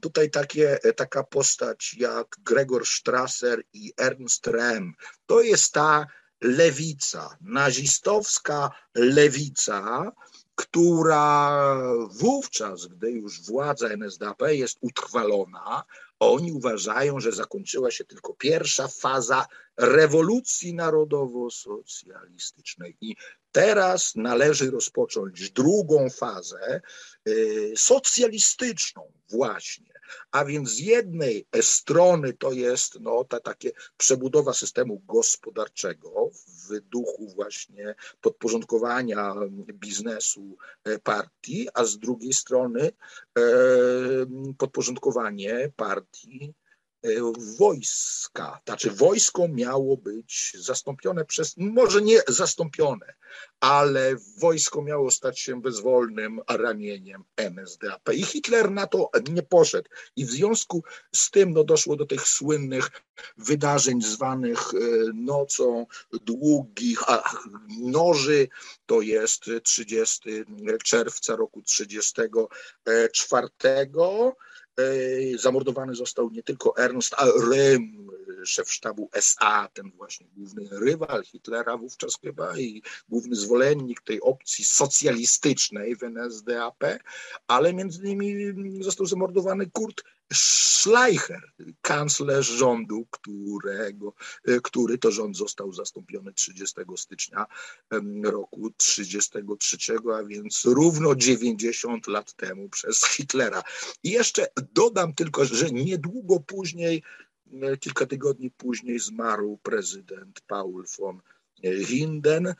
tutaj takie, taka postać jak Gregor Strasser i Ernst Rehm, to jest ta lewica, nazistowska lewica, która wówczas, gdy już władza NSDAP jest utrwalona, oni uważają, że zakończyła się tylko pierwsza faza rewolucji narodowo-socjalistycznej. I teraz należy rozpocząć drugą fazę y, socjalistyczną właśnie a więc z jednej strony to jest no, ta takie przebudowa systemu gospodarczego w duchu właśnie podporządkowania biznesu e, partii, a z drugiej strony e, podporządkowanie partii E, wojska. Znaczy wojsko miało być zastąpione przez, może nie zastąpione, ale wojsko miało stać się bezwolnym ramieniem NSDAP. I Hitler na to nie poszedł. I w związku z tym no, doszło do tych słynnych wydarzeń zwanych e, nocą długich noży. To jest 30 czerwca roku 1934 Zamordowany został nie tylko Ernst Röhm, szef sztabu SA, ten właśnie główny rywal Hitlera wówczas chyba i główny zwolennik tej opcji socjalistycznej w NSDAP, ale między innymi został zamordowany Kurt Schleicher, kanclerz rządu, którego, który to rząd został zastąpiony 30 stycznia roku 33, a więc równo 90 lat temu przez Hitlera. I jeszcze dodam tylko, że niedługo później Kilka tygodni później zmarł prezydent Paul von Hindenburg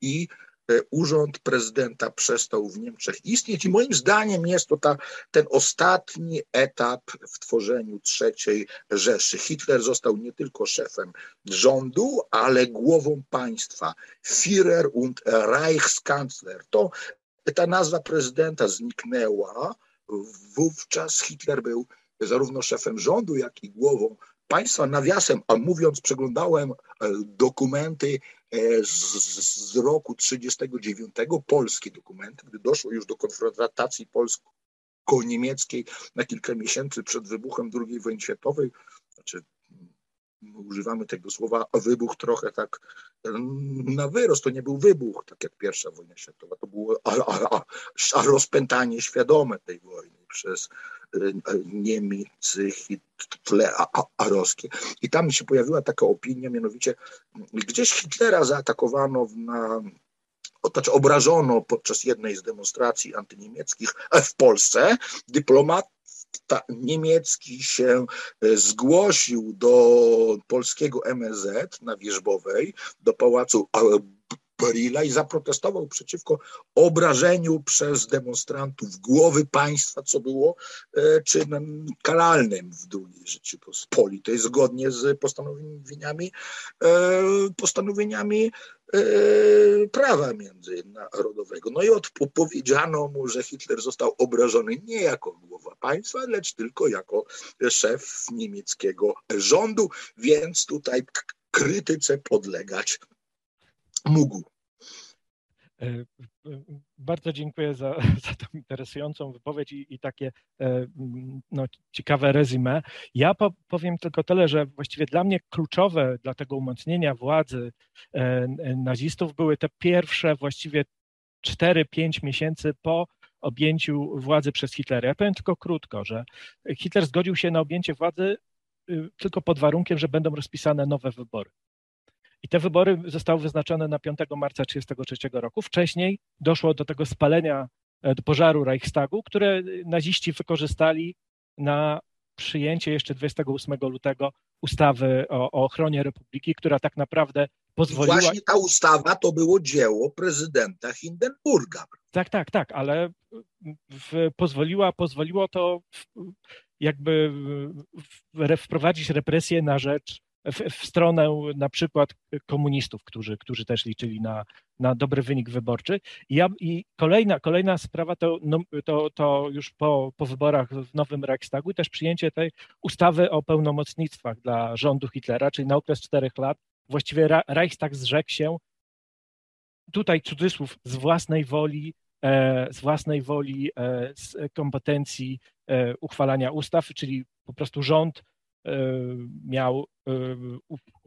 i e, urząd prezydenta przestał w Niemczech istnieć i moim zdaniem jest to ta, ten ostatni etap w tworzeniu trzeciej Rzeszy. Hitler został nie tylko szefem rządu, ale głową państwa. Führer und Reichskanzler. To ta nazwa prezydenta zniknęła. Wówczaz Hitler był zarówno szefem rządu, jak i głową państwa. Nawiasem, a mówiąc, przeglądałem e, dokumenty e, z, z roku 1939, polskie dokumenty, gdy doszło już do konfrontacji polsko-niemieckiej na kilka miesięcy przed wybuchem II wojny światowej, znaczy używamy tego słowa wybuch trochę tak na wyrost. To nie był wybuch, tak jak pierwsza wojna światowa, to było a, a, a rozpętanie świadome tej wojny przez Niemcy hitlerowskie. I tam się pojawiła taka opinia, mianowicie gdzieś Hitlera zaatakowano na znaczy obrażono podczas jednej z demonstracji antyniemieckich w Polsce. Dyplomat niemiecki się e, zgłosił do polskiego MSZ na Wierzbowej, do pałacu I zaprotestował przeciwko obrażeniu przez demonstrantów głowy państwa, co było e, czynem karalnym w II Rzeczypospolitej, zgodnie z postanowieniami, e, postanowieniami e, prawa międzynarodowego. No i odpowiedziano mu, że Hitler został obrażony nie jako głowa państwa, lecz tylko jako szef niemieckiego rządu, więc tutaj krytyce podlegać mógł. E, e, bardzo dziękuję za, za tą interesującą wypowiedź i, i takie e, no, ciekawe rezime. Ja po, powiem tylko tyle, że właściwie dla mnie kluczowe dla tego umocnienia władzy nazistów były te pierwsze właściwie 4-5 miesięcy po objęciu władzy przez Hitlera. Ja powiem tylko krótko, że Hitler zgodził się na objęcie władzy y, tylko pod warunkiem, że będą rozpisane nowe wybory. I te wybory zostały wyznaczone na 5 marca 1933 roku. Wcześniej doszło do tego spalenia, e, do pożaru Reichstagu, które naziści wykorzystali na przyjęcie jeszcze 28 lutego ustawy o, o ochronie Republiki, która tak naprawdę pozwoliła... I właśnie ta ustawa to było dzieło prezydenta Hindenburga. Tak, tak, tak, ale w, pozwoliła, pozwoliło to w, jakby w, wprowadzić represje na rzecz w, w, stronę na przykład komunistów, którzy, którzy też liczyli na, na dobry wynik wyborczy. I, ja, i kolejna, kolejna sprawa to, no, to, to już po, po wyborach w nowym Reichstagu też przyjęcie tej ustawy o pełnomocnictwach dla rządu Hitlera, czyli na okres czterech lat. Właściwie Reichstag zrzekł się tutaj cudzysłów z własnej woli, e, z własnej woli, e, z kompetencji e, uchwalania ustaw, czyli po prostu rząd miał e,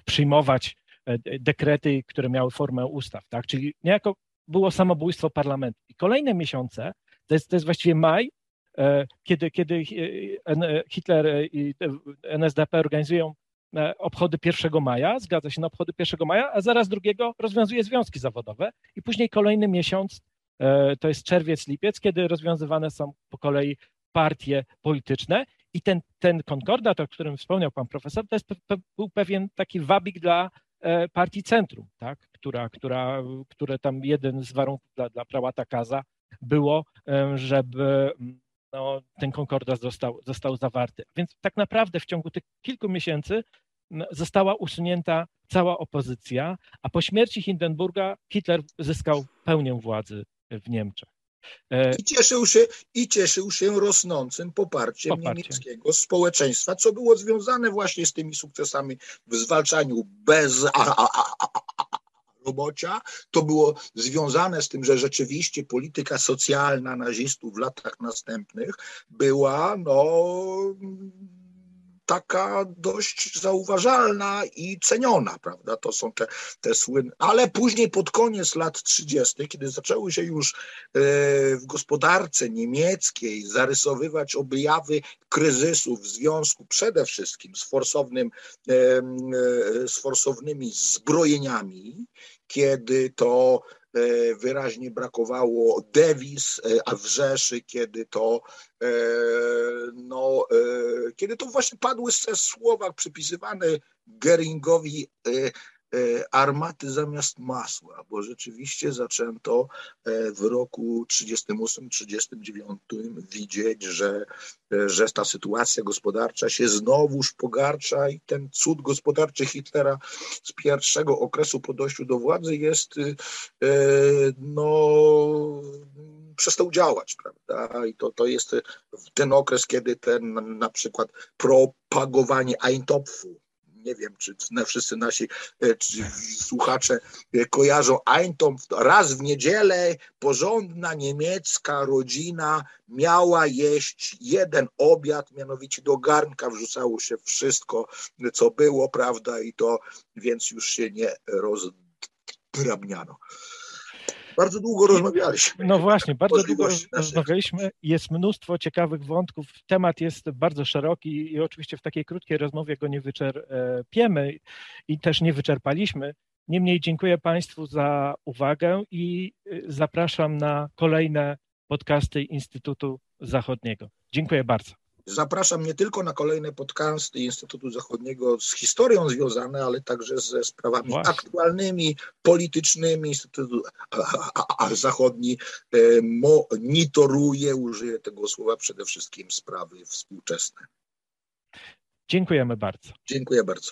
przyjmować e, dekrety, które miały formę ustaw, tak? Czyli niejako było samobójstwo parlamentu. I kolejne miesiące, to jest, to jest właściwie maj, kiedy, kiedy Hitler i NSDAP organizują obchody 1 maja, zgadza się na obchody 1 maja, a zaraz drugiego rozwiązuje związki zawodowe i później kolejny miesiąc, to jest czerwiec, lipiec, kiedy rozwiązywane są po kolei partie polityczne i ten, ten konkordat, o którym wspomniał pan profesor, to jest, był pewien taki wabik dla e, partii Centrum, tak? która, która, które tam jeden z warunków dla, dla prałata Kaza było, e, żeby no, ten konkordat został, został zawarty. Więc tak naprawdę w ciągu tych kilku miesięcy została usunięta cała opozycja, a po śmierci Hindenburga Hitler zyskał pełnię władzy w Niemczech. E, I cieszył się, i cieszył się rosnącym poparciem, poparciem niemieckiego społeczeństwa, co było związane właśnie z tymi sukcesami w zwalczaniu bez bezrobocia. To było związane z tym, że rzeczywiście polityka socjalna nazistów w latach następnych była no taka dość zauważalna i ceniona, prawda? To są te, te słynne. Ale później pod koniec lat 30., kiedy zaczęły się już e, w gospodarce niemieckiej zarysowywać objawy kryzysu w związku przede wszystkim z, forsownym, e, z forsownymi zbrojeniami, kiedy to wyraźnie brakowało dewiz, e, a w Rzeszy, kiedy to, e, no, kiedy to właśnie padły te słowa przypisywane Geringowi E, armaty zamiast masła, bo rzeczywiście zaczęto e, w roku 38-39 widzieć, że, e, że ta sytuacja gospodarcza się znowuż pogarsza i ten cud gospodarczy Hitlera z pierwszego okresu po dojściu do władzy jest no przestał działać, prawda? I to, to jest ten okres, kiedy ten na przykład propagowanie Eintopfu, nie wiem, czy wszyscy nasi e, słuchacze e, kojarzą Eintopf, raz w niedzielę porządna niemiecka rodzina miała jeść jeden obiad, mianowicie do garnka wrzucało się wszystko, co było, prawda, i to więc już się nie rozdrabniano. Bardzo długo rozmawialiśmy. No właśnie, bardzo długo rozmawialiśmy. Jest mnóstwo ciekawych wątków. Temat jest bardzo szeroki i oczywiście w takiej krótkiej rozmowie go nie wyczerpiemy i też nie wyczerpaliśmy. Niemniej dziękuję Państwu za uwagę i y, zapraszam na kolejne podcasty Instytutu Zachodniego. Dziękuję bardzo. Zapraszam nie tylko na kolejne podcasty Instytutu Zachodniego z historią związane, ale także ze sprawami Właśnie. aktualnymi, politycznymi. Instytut Zachodni e, monitoruje, użyję tego słowa, przede wszystkim sprawy współczesne. Dziękujemy bardzo. Dziękuję bardzo.